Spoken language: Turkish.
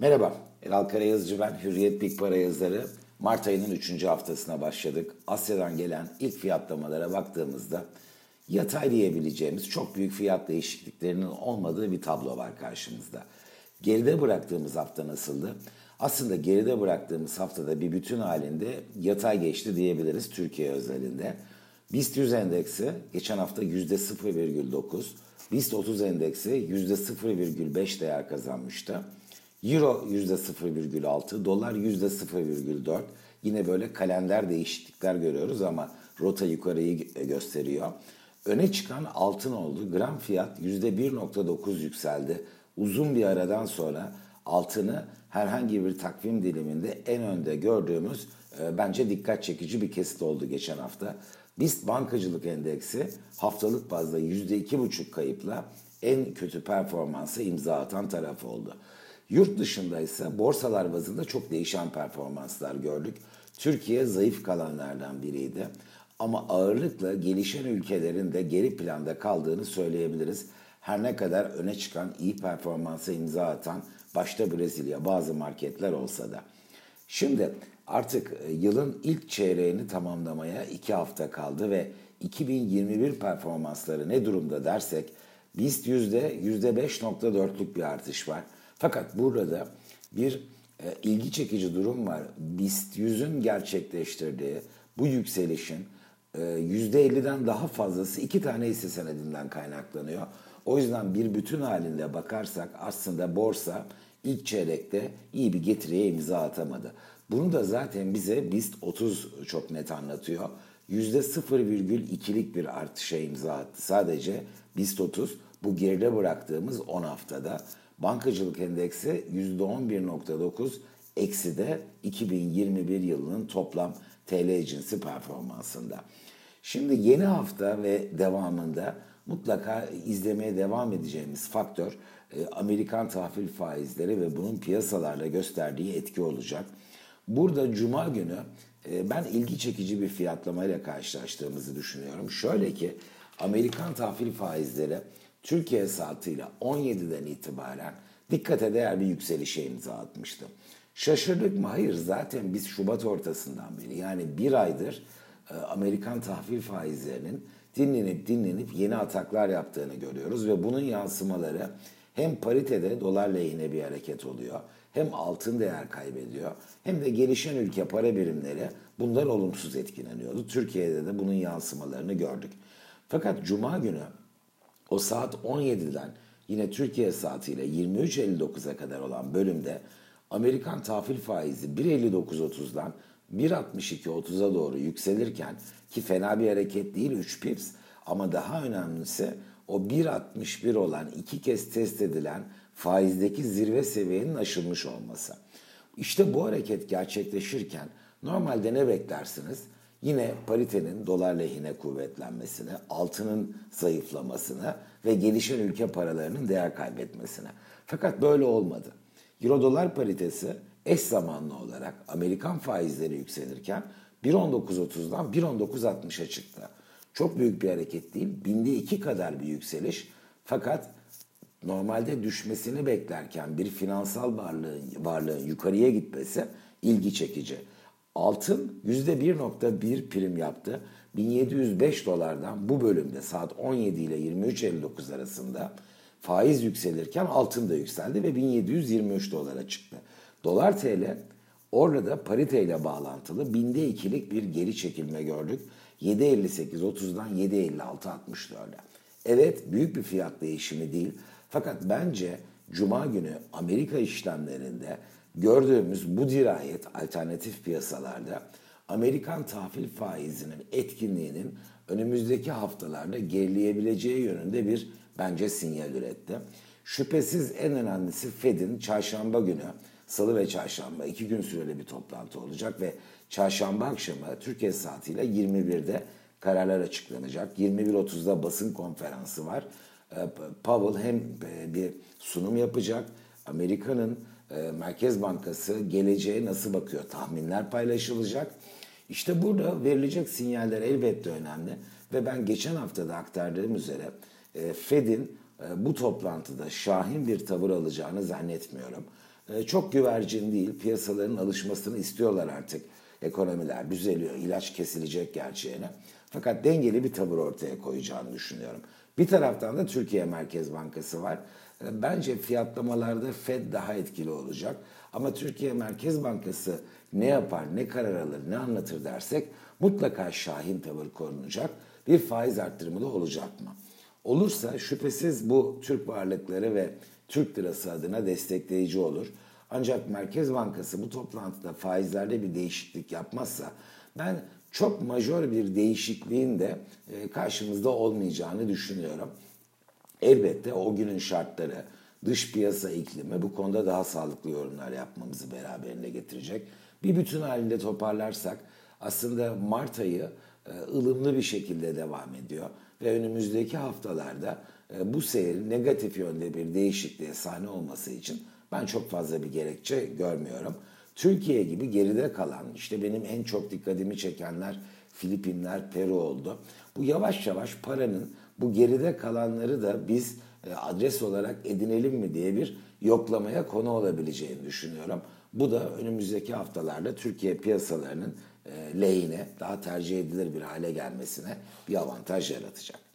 Merhaba, Elal Karayazıcı ben, Hürriyet Big Para yazarı. Mart ayının 3. haftasına başladık. Asya'dan gelen ilk fiyatlamalara baktığımızda yatay diyebileceğimiz çok büyük fiyat değişikliklerinin olmadığı bir tablo var karşımızda. Geride bıraktığımız hafta nasıldı? Aslında geride bıraktığımız haftada bir bütün halinde yatay geçti diyebiliriz Türkiye özelinde. BIST 100 endeksi geçen hafta %0,9, BIST 30 endeksi %0,5 değer kazanmıştı. Euro %0,6, dolar %0,4. Yine böyle kalender değişiklikler görüyoruz ama rota yukarıyı gösteriyor. Öne çıkan altın oldu. Gram fiyat %1.9 yükseldi. Uzun bir aradan sonra altını herhangi bir takvim diliminde en önde gördüğümüz e, bence dikkat çekici bir kesit oldu geçen hafta. BIST Bankacılık Endeksi haftalık bazda %2,5 kayıpla en kötü performansa imza atan taraf oldu. Yurt dışında ise borsalar bazında çok değişen performanslar gördük. Türkiye zayıf kalanlardan biriydi. Ama ağırlıkla gelişen ülkelerin de geri planda kaldığını söyleyebiliriz. Her ne kadar öne çıkan iyi performansa imza atan başta Brezilya bazı marketler olsa da. Şimdi artık e, yılın ilk çeyreğini tamamlamaya iki hafta kaldı ve 2021 performansları ne durumda dersek BIST yüzde 5.4'lük bir artış var. Fakat burada bir e, ilgi çekici durum var. BIST 100'ün gerçekleştirdiği bu yükselişin e, %50'den daha fazlası iki tane hisse senedinden kaynaklanıyor. O yüzden bir bütün halinde bakarsak aslında borsa ilk çeyrekte iyi bir getiriye imza atamadı. Bunu da zaten bize BIST 30 çok net anlatıyor. %0,2'lik bir artışa imza attı. Sadece BIST 30 bu geride bıraktığımız 10 haftada. Bankacılık endeksi %11.9 eksi de 2021 yılının toplam TL cinsi performansında. Şimdi yeni hafta ve devamında mutlaka izlemeye devam edeceğimiz faktör e, Amerikan tahvil faizleri ve bunun piyasalarla gösterdiği etki olacak. Burada cuma günü e, ben ilgi çekici bir fiyatlamayla karşılaştığımızı düşünüyorum. Şöyle ki Amerikan tahvil faizleri Türkiye saatiyle 17'den itibaren dikkate değer bir yükselişe imza atmıştı. Şaşırdık mı? Hayır zaten biz Şubat ortasından beri yani bir aydır e, Amerikan tahvil faizlerinin dinlenip dinlenip yeni ataklar yaptığını görüyoruz ve bunun yansımaları hem paritede dolar lehine bir hareket oluyor hem altın değer kaybediyor hem de gelişen ülke para birimleri bundan olumsuz etkileniyordu. Türkiye'de de bunun yansımalarını gördük. Fakat cuma günü o saat 17'den yine Türkiye saatiyle 23.59'a kadar olan bölümde Amerikan tahvil faizi 1.59.30'dan 1.62.30'a doğru yükselirken ki fena bir hareket değil 3 pips ama daha önemlisi o 1.61 olan iki kez test edilen faizdeki zirve seviyenin aşılmış olması. İşte bu hareket gerçekleşirken normalde ne beklersiniz? Yine paritenin dolar lehine kuvvetlenmesine, altının zayıflamasına ve gelişen ülke paralarının değer kaybetmesine. Fakat böyle olmadı. Euro dolar paritesi eş zamanlı olarak Amerikan faizleri yükselirken 1.19.30'dan 1.19.60'a çıktı. Çok büyük bir hareket değil, binde iki kadar bir yükseliş. Fakat normalde düşmesini beklerken bir finansal varlığın, varlığın yukarıya gitmesi ilgi çekici. Altın %1.1 prim yaptı. 1705 dolardan bu bölümde saat 17 ile 23.59 arasında faiz yükselirken altın da yükseldi ve 1723 dolara çıktı. Dolar TL orada pariteyle bağlantılı binde ikilik bir geri çekilme gördük. 7.58.30'dan 7.56.64'e. Evet büyük bir fiyat değişimi değil. Fakat bence Cuma günü Amerika işlemlerinde gördüğümüz bu dirayet alternatif piyasalarda Amerikan tahvil faizinin etkinliğinin önümüzdeki haftalarda gerileyebileceği yönünde bir bence sinyal üretti. Şüphesiz en önemlisi Fed'in çarşamba günü, salı ve çarşamba iki gün süreli bir toplantı olacak ve çarşamba akşamı Türkiye saatiyle 21'de kararlar açıklanacak. 21.30'da basın konferansı var. Ee, Powell hem e, bir sunum yapacak, Amerika'nın e, Merkez Bankası geleceğe nasıl bakıyor tahminler paylaşılacak. İşte burada verilecek sinyaller elbette önemli ve ben geçen hafta da aktardığım üzere e, Fed'in bu toplantıda şahin bir tavır alacağını zannetmiyorum. e, çok güvercin değil. Piyasaların alışmasını istiyorlar artık. Ekonomiler düzeliyor. ilaç kesilecek gerçeğine. Fakat dengeli bir tavır ortaya koyacağını düşünüyorum. Bir taraftan da Türkiye Merkez Bankası var. Bence fiyatlamalarda Fed daha etkili olacak. Ama Türkiye Merkez Bankası ne yapar, ne karar alır, ne anlatır dersek mutlaka şahin tavır korunacak. Bir faiz arttırımı da olacak mı? Olursa şüphesiz bu Türk varlıkları ve Türk lirası adına destekleyici olur. Ancak Merkez Bankası bu toplantıda faizlerde bir değişiklik yapmazsa ben çok majör bir değişikliğin de e, karşımızda olmayacağını düşünüyorum. Elbette o günün şartları, dış piyasa iklimi bu konuda daha sağlıklı yorumlar yapmamızı beraberinde getirecek. Bir bütün halinde toparlarsak aslında Mart ayı e, ılımlı bir şekilde devam ediyor ve önümüzdeki haftalarda e, bu seyrin negatif yönde bir değişikliğe sahne olması için ben çok fazla bir gerekçe görmüyorum. Türkiye gibi geride kalan, işte benim en çok dikkatimi çekenler Filipinler, Peru oldu. Bu yavaş yavaş paranın bu geride kalanları da biz e, adres olarak edinelim mi diye bir yoklamaya konu olabileceğini düşünüyorum. Bu da önümüzdeki haftalarda Türkiye piyasalarının e, lehine daha tercih edilir bir hale gelmesine bir avantaj yaratacak.